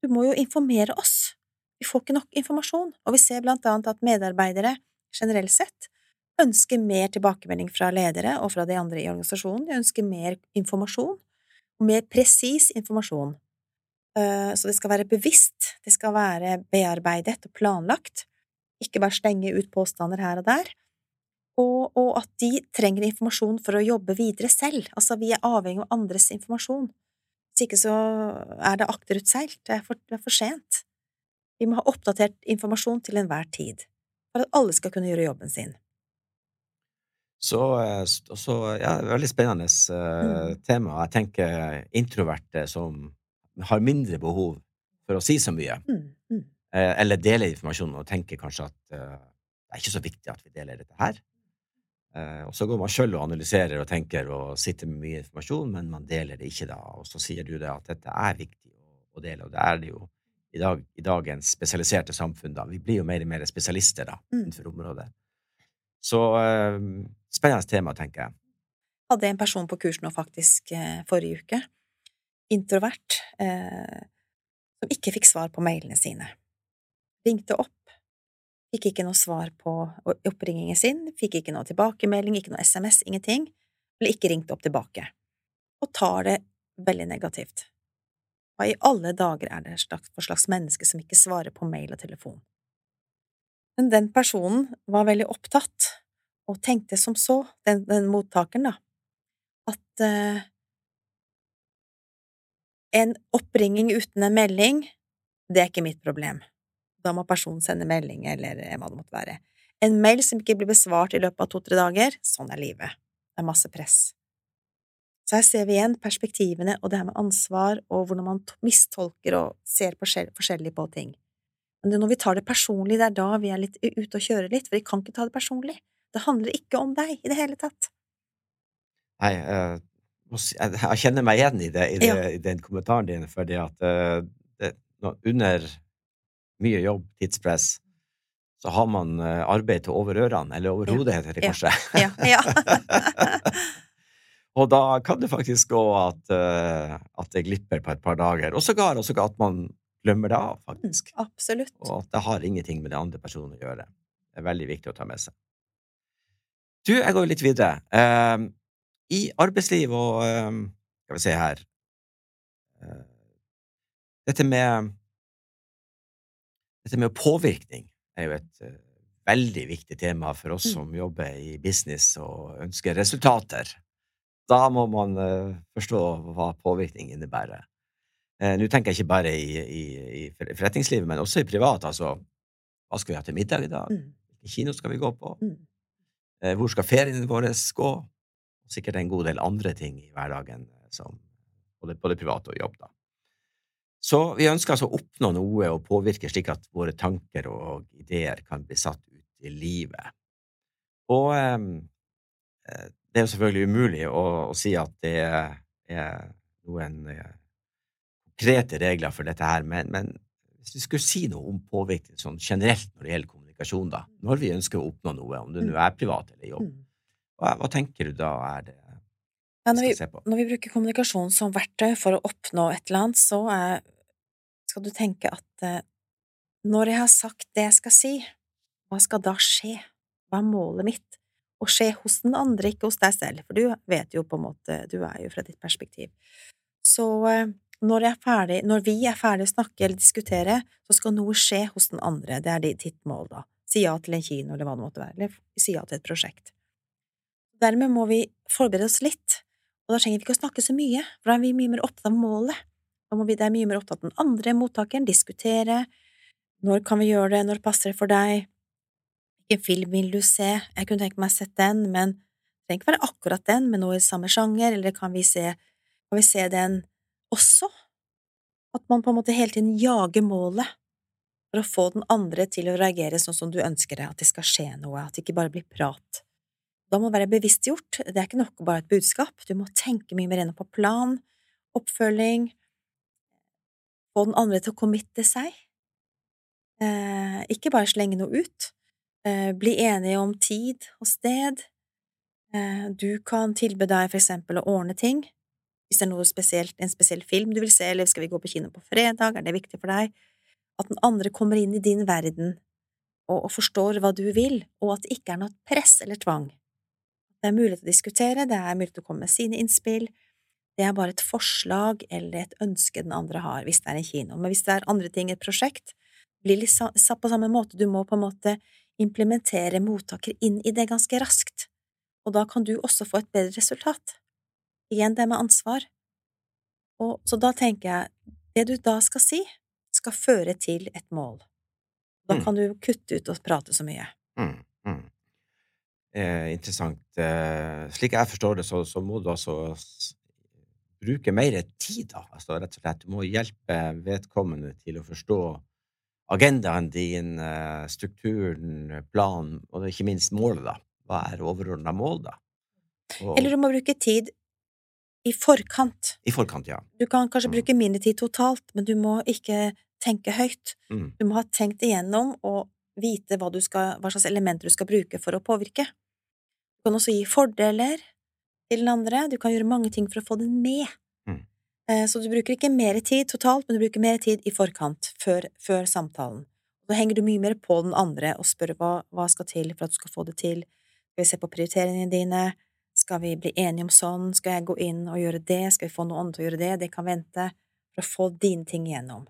Speaker 3: Du må jo informere oss. Vi får ikke nok informasjon, og vi ser blant annet at medarbeidere generelt sett ønsker mer tilbakemelding fra ledere og fra de andre i organisasjonen, de ønsker mer informasjon, mer presis informasjon. Eh, så det skal være bevisst, det skal være bearbeidet og planlagt, ikke bare stenge ut påstander her og der, og, og, at de trenger informasjon for å jobbe videre selv, altså vi er avhengig av andres informasjon. Hvis ikke så er det akterutseilt, det det er for sent. Vi må ha oppdatert informasjon til enhver tid, for at alle skal kunne gjøre jobben sin.
Speaker 2: Så, eh, så ja, veldig spennende uh, mm. tema. Jeg tenker introverte som har mindre behov for å si så mye, mm, mm. Eh, eller dele informasjon, og tenker kanskje at det er ikke så viktig at vi deler dette her. Uh, og så går man sjøl og analyserer og tenker og sitter med mye informasjon, men man deler det ikke da. Og så sier du det at dette er viktig å, dele, og det er det jo i, dag, i, dagens spesialiserte samfunn. da. Vi blir jo mer og mer spesialister da, mm. innenfor området. Så eh, spennende tema, tenker jeg.
Speaker 3: Hadde en person på kurs nå faktisk forrige uke introvert, eh, som ikke fikk svar på mailene sine. Ringte opp, fikk ikke noe svar på oppringingen sin, fikk ikke noe tilbakemelding, ikke noe SMS, ingenting, ble ikke ringt opp tilbake, og tar det veldig negativt. Hva i alle dager er det for slags menneske som ikke svarer på mail og telefon? Men den personen var veldig opptatt, og tenkte som så, den, den mottakeren, da, at uh, en oppringing uten en melding, det er ikke mitt problem. Da må personen sende melding, eller hva det måtte være. En mail som ikke blir besvart i løpet av to–tre dager, sånn er livet. Det er masse press. Så her ser vi igjen perspektivene og det her med ansvar og hvordan man mistolker og ser forskjellig på ting. Men når vi tar det personlig, det er da vi er litt ute og kjører litt, for vi kan ikke ta det personlig. Det handler ikke om deg i det hele tatt.
Speaker 2: Nei, uh, jeg kjenner meg igjen i, det, i, det, ja. i den kommentaren din, fordi at uh, det, under mye jobb, tidspress, så har man uh, arbeid til over ørene, eller over hodet, heter det kanskje.
Speaker 3: Ja. ja.
Speaker 2: og da kan det faktisk gå at, uh, at det glipper på et par dager, og sågar at man glemmer det av, faktisk.
Speaker 3: Mm, absolutt.
Speaker 2: Og at det har ingenting med den andre personen å gjøre. Det er veldig viktig å ta med seg. Du, jeg går litt videre. Uh, i arbeidsliv og ehm, Skal vi se her eh, Dette med Dette med påvirkning er jo et uh, veldig viktig tema for oss mm. som jobber i business og ønsker resultater. Da må man uh, forstå hva påvirkning innebærer. Uh, Nå tenker jeg ikke bare i, i, i, forretningslivet, men også i privat. Altså, hva skal vi ha til middag i dag? Mm. Hvilken kino skal vi gå på? Mm. Hvor skal feriene våre gå? sikkert en god del andre ting i hverdagen, som, både, både privat og jobb. da. Så vi ønsker altså å oppnå noe og påvirke slik at våre tanker og ideer kan bli satt ut i livet. Og ehm, eh, det er jo selvfølgelig umulig å, å si at det er noen eh, konkrete regler for dette her, men, men, hvis vi skulle si noe om påvirkning sånn generelt når det gjelder kommunikasjon, da, når vi ønsker å oppnå noe, om det nå er privat eller jobb, mm. Hva, hva, tenker du da er det
Speaker 3: ja, når, vi, når, vi, bruker kommunikasjon som verktøy for å oppnå et eller annet, så er, skal du tenke at eh, når jeg har sagt det jeg skal si, hva skal da skje? Hva er målet mitt? Å skje hos den andre, ikke hos deg selv, for du vet jo på en måte, du er jo fra ditt perspektiv. Så eh, når, ferdig, når vi er ferdig å snakke eller diskutere, så skal noe skje hos den andre, det er ditt mål, da. Si ja til en kino, eller hva det måtte være, eller si ja til et prosjekt. Dermed må vi forberede oss litt, og da trenger vi ikke å snakke så mye, for da er vi mye mer opptatt av målet. Da må vi, det mye mer opptatt av den andre mottakeren, diskutere, når kan vi gjøre det, når passer det for deg, hvilken film vil du se, jeg kunne tenke meg å sett den, men det trenger ikke være akkurat den, men noe i samme sjanger, eller kan vi se, kan vi se den også? At man på en måte hele tiden jager målet for å få den andre til å reagere sånn som du ønsker deg, at det skal skje noe, at det ikke bare blir prat. Da må være bevisstgjort, det er ikke nok bare et budskap, du må tenke mye mer ennå på plan, oppfølging, få den andre til å committe seg, eh, ikke bare slenge noe ut, eh, bli enige om tid og sted, eh, du kan tilby deg for eksempel å ordne ting, hvis det er noe spesielt, en spesiell film du vil se, eller skal vi gå på kino på fredag, er det viktig for deg? at den andre kommer inn i din verden og, og forstår hva du vil, og at det ikke er noe press eller tvang. Det er mulig å diskutere, det er mulig å komme med sine innspill, det er bare et forslag eller et ønske den andre har, hvis det er en kino. Men hvis det er andre ting, et prosjekt, blir litt satt på samme måte, du må på en måte implementere mottaker inn i det ganske raskt, og da kan du også få et bedre resultat. Igjen, det med ansvar. Og, så da tenker jeg, det du da skal si, skal føre til et mål. Da mm. kan du kutte ut og prate så mye.
Speaker 2: Mm, mm. Eh, interessant. Eh, slik jeg forstår det, så, så, må du altså bruke mer tid, da. Altså, rett og slett. Du må hjelpe vedkommende til å forstå agendaen din, eh, strukturen, planen, og ikke minst målet, da. Hva er overordna mål, da?
Speaker 3: Og, Eller du må bruke tid i forkant.
Speaker 2: I forkant, ja.
Speaker 3: Du kan kanskje mm. bruke mindre tid totalt, men du må ikke tenke høyt.
Speaker 2: Mm.
Speaker 3: Du må ha tenkt igjennom og vite hva, skal, hva, slags elementer du skal bruke for å påvirke. Du kan også gi fordeler til den andre, du kan gjøre mange ting for å få den med.
Speaker 2: Mm.
Speaker 3: Eh, så du bruker ikke mer tid totalt, men du bruker mer tid i forkant, før, før samtalen. Så henger du mye mer på den andre og spør hva, hva skal til for at du skal få det til. Skal vi se på prioriteringene dine? Skal vi bli enige om sånn? Skal jeg gå inn og gjøre det? Skal vi få noen andre til å gjøre det? Det kan vente. For å få dine ting igjennom.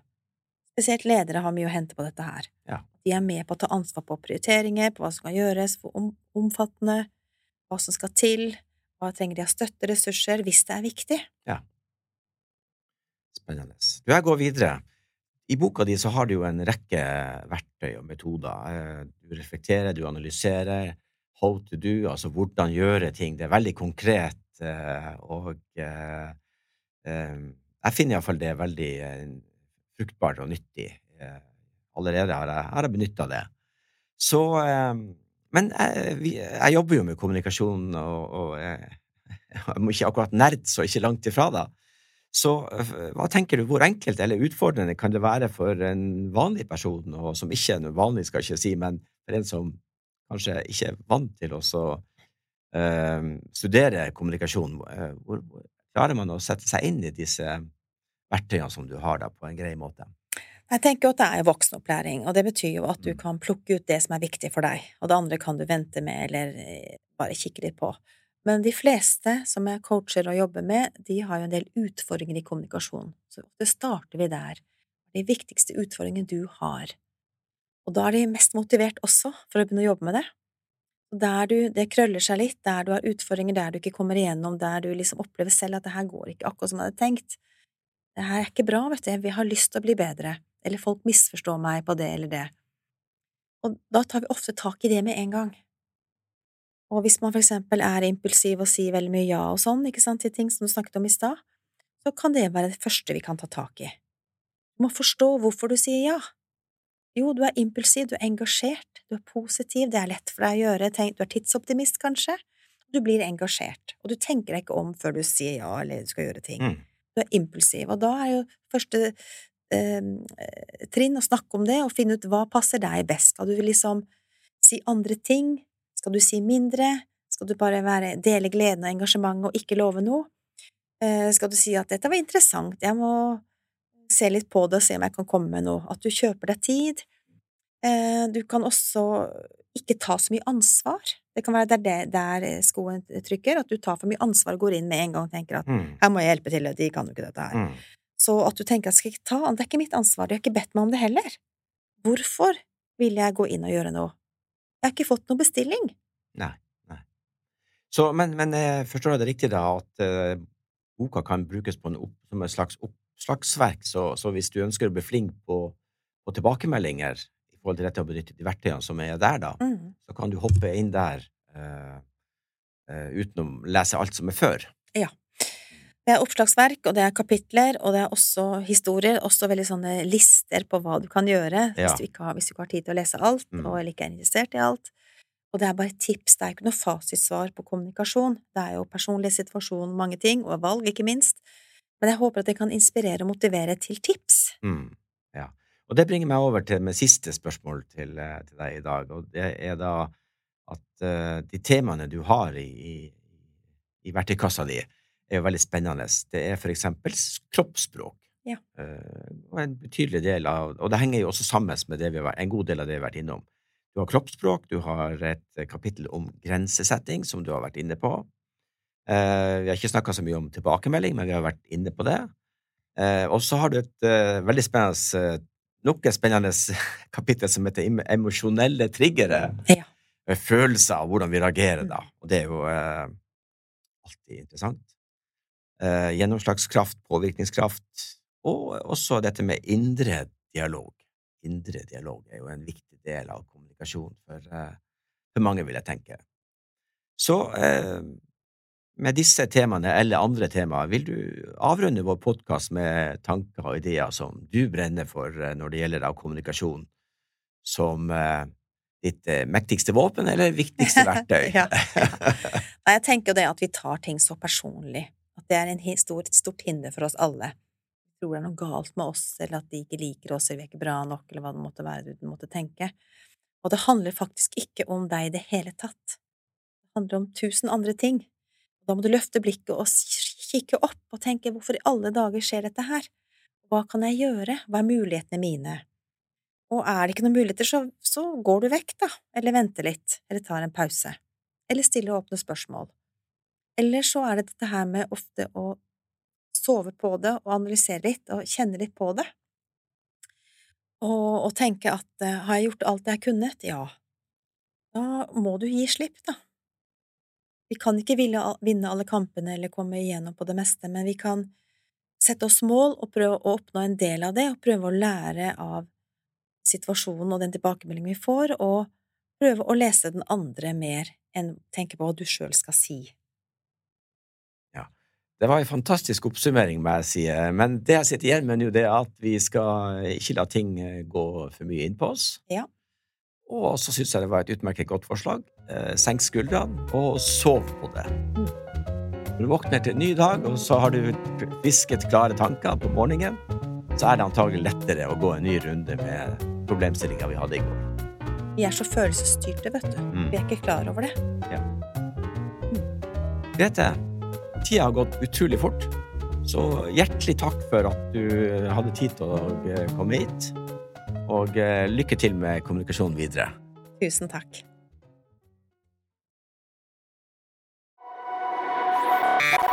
Speaker 3: Spesielt ledere har mye å hente på dette her.
Speaker 2: Ja.
Speaker 3: De er med på å ta ansvar på prioriteringer, på hva som kan gjøres, hvor om, omfattende, hva som skal til, hva trenger de av støtte, ressurser, hvis det er viktig.
Speaker 2: Ja. Spennende. Du, jeg går videre. I boka di så har du jo en rekke verktøy og metoder. Eh, du reflekterer, du analyserer, how to do, altså hvordan gjøre ting. Det er veldig konkret, eh, og eh, jeg finner iallfall det veldig fruktbart og nyttig. Allerede har jeg, har jeg benytta det. Så Men jeg, jeg, jobber jo med kommunikasjon, og, og jeg, jeg må ikke akkurat nerd så ikke langt ifra da. Så hva tenker du, hvor enkelt eller utfordrende kan det være for en vanlig person, og som ikke er vanlig, skal jeg ikke si, men for en som kanskje ikke er vant til å uh, studere kommunikasjon, uh, hvor, klarer man å sette seg inn i disse verktøyene som du har da, på en grei måte?
Speaker 3: Jeg tenker jo at det er voksenopplæring, og det betyr jo at du mm. kan plukke ut det som er viktig for deg, og det andre kan du vente med eller eh, bare kikke litt på. Men de fleste som jeg coacher og jobber med, de har jo en del utfordringer i kommunikasjon, så det starter vi der. De viktigste utfordringene du har, og da er de mest motivert også for å begynne å jobbe med det. Der du, det krøller seg litt, der du har utfordringer, der du ikke kommer igjennom, der du liksom opplever selv at det her går ikke akkurat som jeg hadde tenkt. Det her er ikke bra, vet du, vi har lyst til å bli bedre, eller folk misforstår meg på det eller det. Og da tar vi ofte tak i det med en gang. Og hvis man for eksempel er impulsiv og sier veldig mye ja og sånn, ikke sant, til ting som du snakket om i stad, så kan det være det første vi kan ta tak i. Du må forstå hvorfor du sier ja. Jo, du er impulsiv, du er engasjert, du er positiv, det er lett for deg å gjøre, Tenk, du er tidsoptimist, kanskje, du blir engasjert, og du tenker deg ikke om før du sier ja eller du skal gjøre ting.
Speaker 2: Mm.
Speaker 3: Du er impulsiv, og da er jo første eh, trinn å snakke om det og finne ut hva passer deg best. Skal du liksom si andre ting? Skal du si mindre? Skal du bare være, dele gleden og engasjementet og ikke love noe? Eh, skal du si at dette var interessant, jeg må se litt på det og se om jeg kan komme med noe. At du kjøper deg tid, Eh, du kan også ikke ta så mye ansvar. Det kan være der, det, der skoen trykker, at du tar for mye ansvar og går inn med en gang og tenker at
Speaker 2: Mm.
Speaker 3: her må jeg hjelpe til, de kan jo ikke dette her.
Speaker 2: Mm.
Speaker 3: Så at du tenker at skal jeg ta, det er ikke mitt ansvar, de har ikke bedt meg om det heller. Hvorfor vil jeg gå inn og gjøre noe? Jeg har ikke fått noen bestilling.
Speaker 2: Nei. nei. Så, men, men eh, forstår jeg det riktig, da, at uh, boka kan brukes på en opp, som et slags oppslagsverk, så, så hvis du ønsker å bli flink på, på tilbakemeldinger forhold til dette å benytte de verktøyene som er der, da,
Speaker 3: Mm.
Speaker 2: så kan du hoppe inn der uh, uh, uten å lese alt som er før. Ja.
Speaker 3: Det er oppslagsverk, og det er kapitler, og det er også historier, også veldig sånne lister på hva du kan gjøre
Speaker 2: Ja.
Speaker 3: hvis, du ikke har, hvis du ikke har tid til å lese alt,
Speaker 2: Mm.
Speaker 3: og eller ikke er interessert i alt. Og det er bare tips, det er ikke noe fasitsvar på kommunikasjon. Det er jo personlig situasjon, mange ting, og valg, ikke minst. Men jeg håper at det kan inspirere og motivere til tips.
Speaker 2: Mm. Og det bringer meg over til mitt siste spørsmål til, eh, til deg i dag, og det er da at uh, de temaene du har i, i, i verktøykassa di, er jo veldig spennende. Det er for eksempel kroppsspråk.
Speaker 3: Ja.
Speaker 2: Uh, og en betydelig del av Og det henger jo også sammen med det vi har, en god del av det vi har vært innom. Du har kroppsspråk, du har et kapittel om grensesetting, som du har vært inne på. Uh, vi har ikke snakka så mye om tilbakemelding, men vi har vært inne på det. Uh, og så har du et veldig spennende nok et spennende kapittel som heter emosjonelle triggere.
Speaker 3: Ja.
Speaker 2: Følelser av hvordan vi reagerer da. Og det er jo eh, alltid interessant. Eh, gjennomslagskraft, påvirkningskraft, og også dette med indre dialog. Indre dialog er jo en viktig del av kommunikasjon for, eh, for mange, vil jeg tenke. Så eh, med disse temaene eller andre temaer, vil du avrunde vår podkast med tanker og ideer som du brenner for eh, når det gjelder da kommunikasjon, som eh, ditt eh, mektigste våpen eller viktigste verktøy?
Speaker 3: Ja, Nei, jeg tenker det at vi tar ting så personlig, at det er stor, et stort hinder for oss alle. Jeg tror det er noe galt med oss, eller at de ikke liker oss, eller vi er ikke bra nok, eller hva det måtte være du måtte tenke. Og det handler faktisk ikke om deg i det hele tatt. Det handler om tusen andre ting. Da må du løfte blikket og kikke opp og tenke hvorfor i alle dager skjer dette her? Hva kan jeg gjøre? Hva er mulighetene mine? Og er det ikke noen muligheter, så, så går du vekk, da, eller venter litt, eller tar en pause eller stiller åpne spørsmål. Eller så er det dette her med ofte å sove på det og analysere litt og kjenne litt på det. Og, og tenke at eh, har jeg gjort alt jeg kunnet? Ja. Da må du gi slipp, da. Vi kan ikke ville, vinne alle kampene eller komme igjennom på det meste, men vi kan sette oss mål og prøve å oppnå en del av det, og prøve å lære av situasjonen og den tilbakemeldingen vi får, og prøve å lese den andre mer enn tenke på hva du sjøl skal si.
Speaker 2: Ja, Det var en fantastisk oppsummering, må jeg si. Men det jeg sitter igjen med nå, det er at vi skal ikke la ting eh, gå for mye inn på oss.
Speaker 3: Ja.
Speaker 2: Og så syns jeg det var et utmerket godt forslag. Eh, senk skuldrene, og sov på det.
Speaker 3: Mm.
Speaker 2: Når du våkner til en ny dag, og så har du fisket klare tanker på morgenen, så er det antagelig lettere å gå en ny runde med problemstillinga vi hadde i går.
Speaker 3: Vi er så følelsesstyrte, vet du.
Speaker 2: Mm.
Speaker 3: Vi er ikke klar over det.
Speaker 2: Grete, tida har gått utrolig fort. Så hjertelig takk for at du hadde tid til å eh, komme hit. Og eh, lykke til med kommunikasjonen videre.
Speaker 3: Tusen takk.